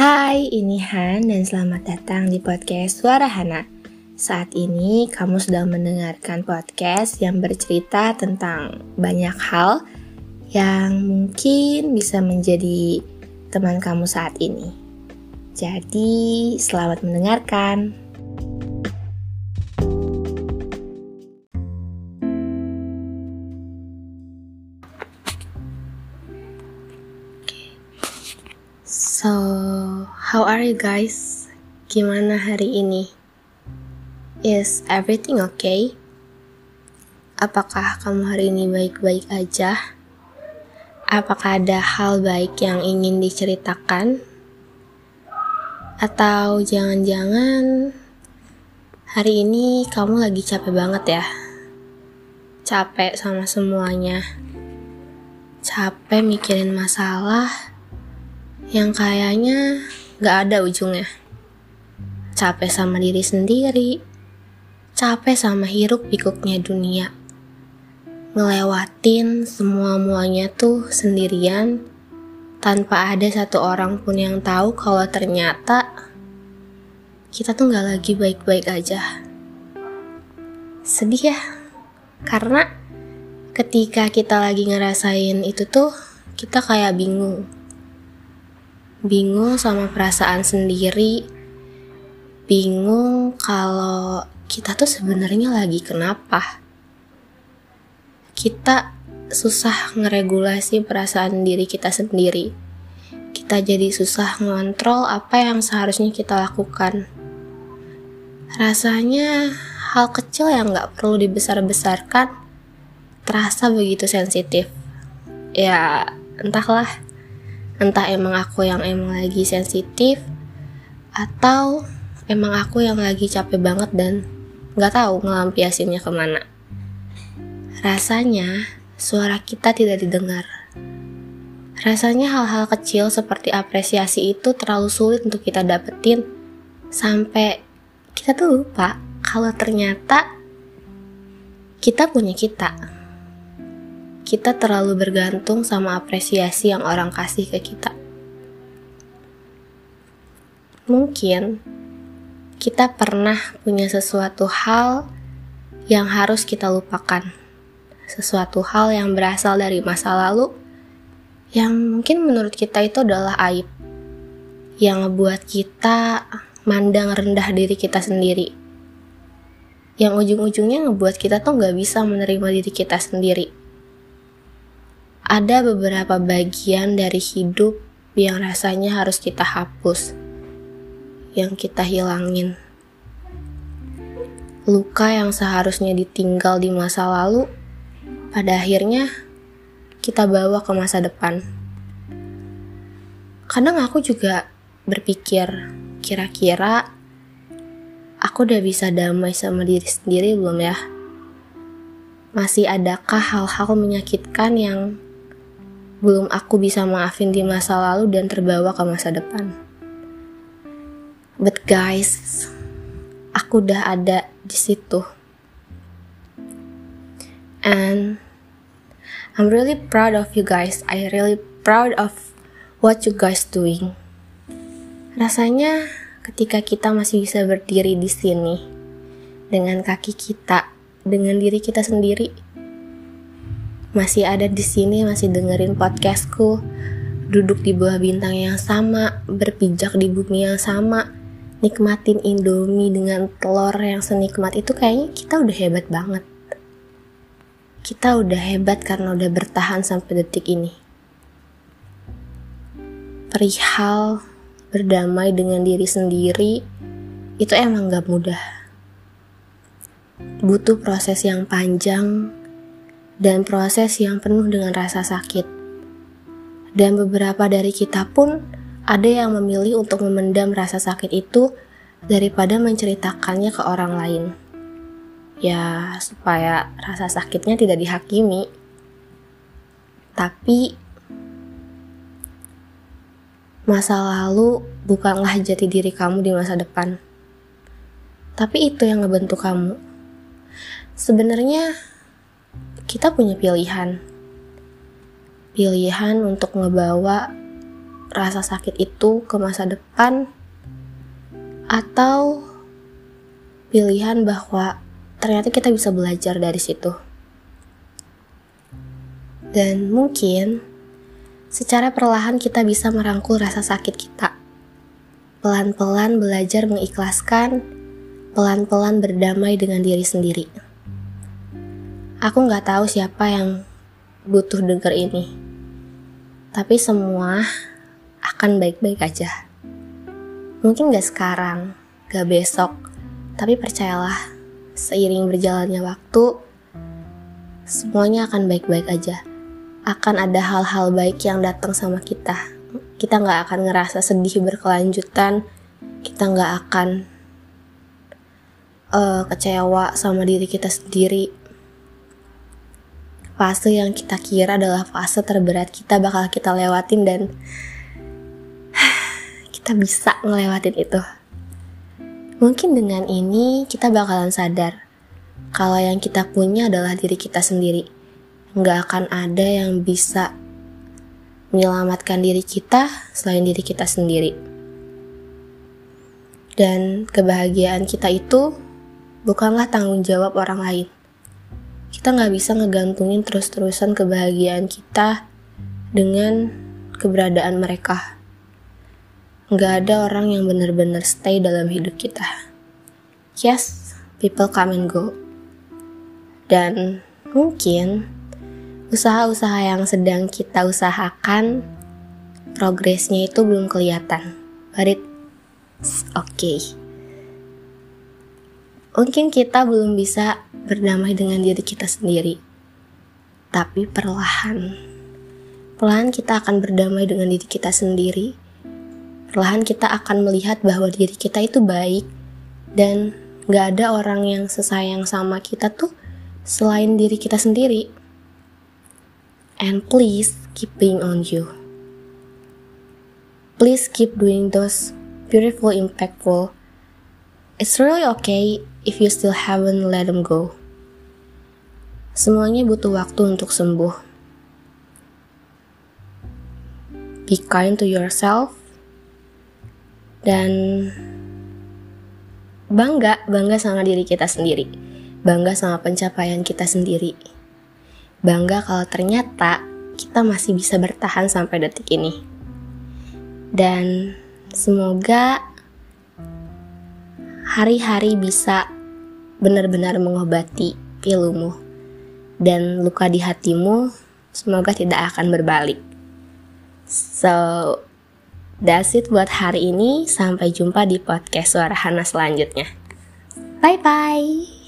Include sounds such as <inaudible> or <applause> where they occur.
Hai, ini Han dan selamat datang di podcast Suara Hana. Saat ini kamu sedang mendengarkan podcast yang bercerita tentang banyak hal yang mungkin bisa menjadi teman kamu saat ini. Jadi, selamat mendengarkan. So, how are you guys? Gimana hari ini? Is everything okay? Apakah kamu hari ini baik-baik aja? Apakah ada hal baik yang ingin diceritakan? Atau jangan-jangan hari ini kamu lagi capek banget ya? Capek sama semuanya. Capek mikirin masalah yang kayaknya gak ada ujungnya. Capek sama diri sendiri, capek sama hiruk pikuknya dunia. Ngelewatin semua-muanya tuh sendirian, tanpa ada satu orang pun yang tahu kalau ternyata kita tuh gak lagi baik-baik aja. Sedih ya, karena ketika kita lagi ngerasain itu tuh, kita kayak bingung bingung sama perasaan sendiri, bingung kalau kita tuh sebenarnya lagi kenapa. Kita susah ngeregulasi perasaan diri kita sendiri. Kita jadi susah ngontrol apa yang seharusnya kita lakukan. Rasanya hal kecil yang gak perlu dibesar-besarkan terasa begitu sensitif. Ya, entahlah entah emang aku yang emang lagi sensitif atau emang aku yang lagi capek banget dan nggak tahu ngelampiasinnya ke mana. Rasanya suara kita tidak didengar. Rasanya hal-hal kecil seperti apresiasi itu terlalu sulit untuk kita dapetin sampai kita tuh lupa kalau ternyata kita punya kita kita terlalu bergantung sama apresiasi yang orang kasih ke kita. Mungkin kita pernah punya sesuatu hal yang harus kita lupakan, sesuatu hal yang berasal dari masa lalu yang mungkin menurut kita itu adalah aib, yang ngebuat kita mandang rendah diri kita sendiri, yang ujung-ujungnya ngebuat kita tuh nggak bisa menerima diri kita sendiri ada beberapa bagian dari hidup yang rasanya harus kita hapus, yang kita hilangin. Luka yang seharusnya ditinggal di masa lalu, pada akhirnya kita bawa ke masa depan. Kadang aku juga berpikir, kira-kira aku udah bisa damai sama diri sendiri belum ya? Masih adakah hal-hal menyakitkan yang belum aku bisa maafin di masa lalu dan terbawa ke masa depan. But guys, aku udah ada di situ. And I'm really proud of you guys. I really proud of what you guys doing. Rasanya ketika kita masih bisa berdiri di sini dengan kaki kita, dengan diri kita sendiri, masih ada di sini, masih dengerin podcastku, duduk di bawah bintang yang sama, berpijak di bumi yang sama, nikmatin Indomie dengan telur yang senikmat itu kayaknya kita udah hebat banget. Kita udah hebat karena udah bertahan sampai detik ini. Perihal berdamai dengan diri sendiri itu emang gak mudah. Butuh proses yang panjang dan proses yang penuh dengan rasa sakit. Dan beberapa dari kita pun ada yang memilih untuk memendam rasa sakit itu daripada menceritakannya ke orang lain. Ya, supaya rasa sakitnya tidak dihakimi. Tapi masa lalu bukanlah jati diri kamu di masa depan. Tapi itu yang ngebentuk kamu. Sebenarnya kita punya pilihan. Pilihan untuk ngebawa rasa sakit itu ke masa depan atau pilihan bahwa ternyata kita bisa belajar dari situ. Dan mungkin secara perlahan kita bisa merangkul rasa sakit kita. Pelan-pelan belajar mengikhlaskan, pelan-pelan berdamai dengan diri sendiri. Aku nggak tahu siapa yang butuh denger ini. Tapi semua akan baik-baik aja. Mungkin gak sekarang, gak besok, tapi percayalah, seiring berjalannya waktu, semuanya akan baik-baik aja. Akan ada hal-hal baik yang datang sama kita. Kita nggak akan ngerasa sedih berkelanjutan. Kita nggak akan uh, kecewa sama diri kita sendiri. Fase yang kita kira adalah fase terberat kita bakal kita lewatin dan <sighs> kita bisa ngelewatin itu. Mungkin dengan ini kita bakalan sadar kalau yang kita punya adalah diri kita sendiri. Nggak akan ada yang bisa menyelamatkan diri kita selain diri kita sendiri. Dan kebahagiaan kita itu bukanlah tanggung jawab orang lain. Kita nggak bisa ngegantungin terus-terusan kebahagiaan kita dengan keberadaan mereka nggak ada orang yang benar-benar stay dalam hidup kita. Yes, people come and go. Dan mungkin usaha-usaha yang sedang kita usahakan progresnya itu belum kelihatan. But it's okay. Mungkin kita belum bisa berdamai dengan diri kita sendiri. Tapi perlahan, perlahan kita akan berdamai dengan diri kita sendiri perlahan kita akan melihat bahwa diri kita itu baik dan gak ada orang yang sesayang sama kita tuh selain diri kita sendiri. And please keep being on you. Please keep doing those beautiful, impactful. It's really okay if you still haven't let them go. Semuanya butuh waktu untuk sembuh. Be kind to yourself. Dan bangga bangga sama diri kita sendiri. Bangga sama pencapaian kita sendiri. Bangga kalau ternyata kita masih bisa bertahan sampai detik ini. Dan semoga hari-hari bisa benar-benar mengobati pilumu dan luka di hatimu semoga tidak akan berbalik so That's it buat hari ini. Sampai jumpa di podcast Suara Hana selanjutnya. Bye bye.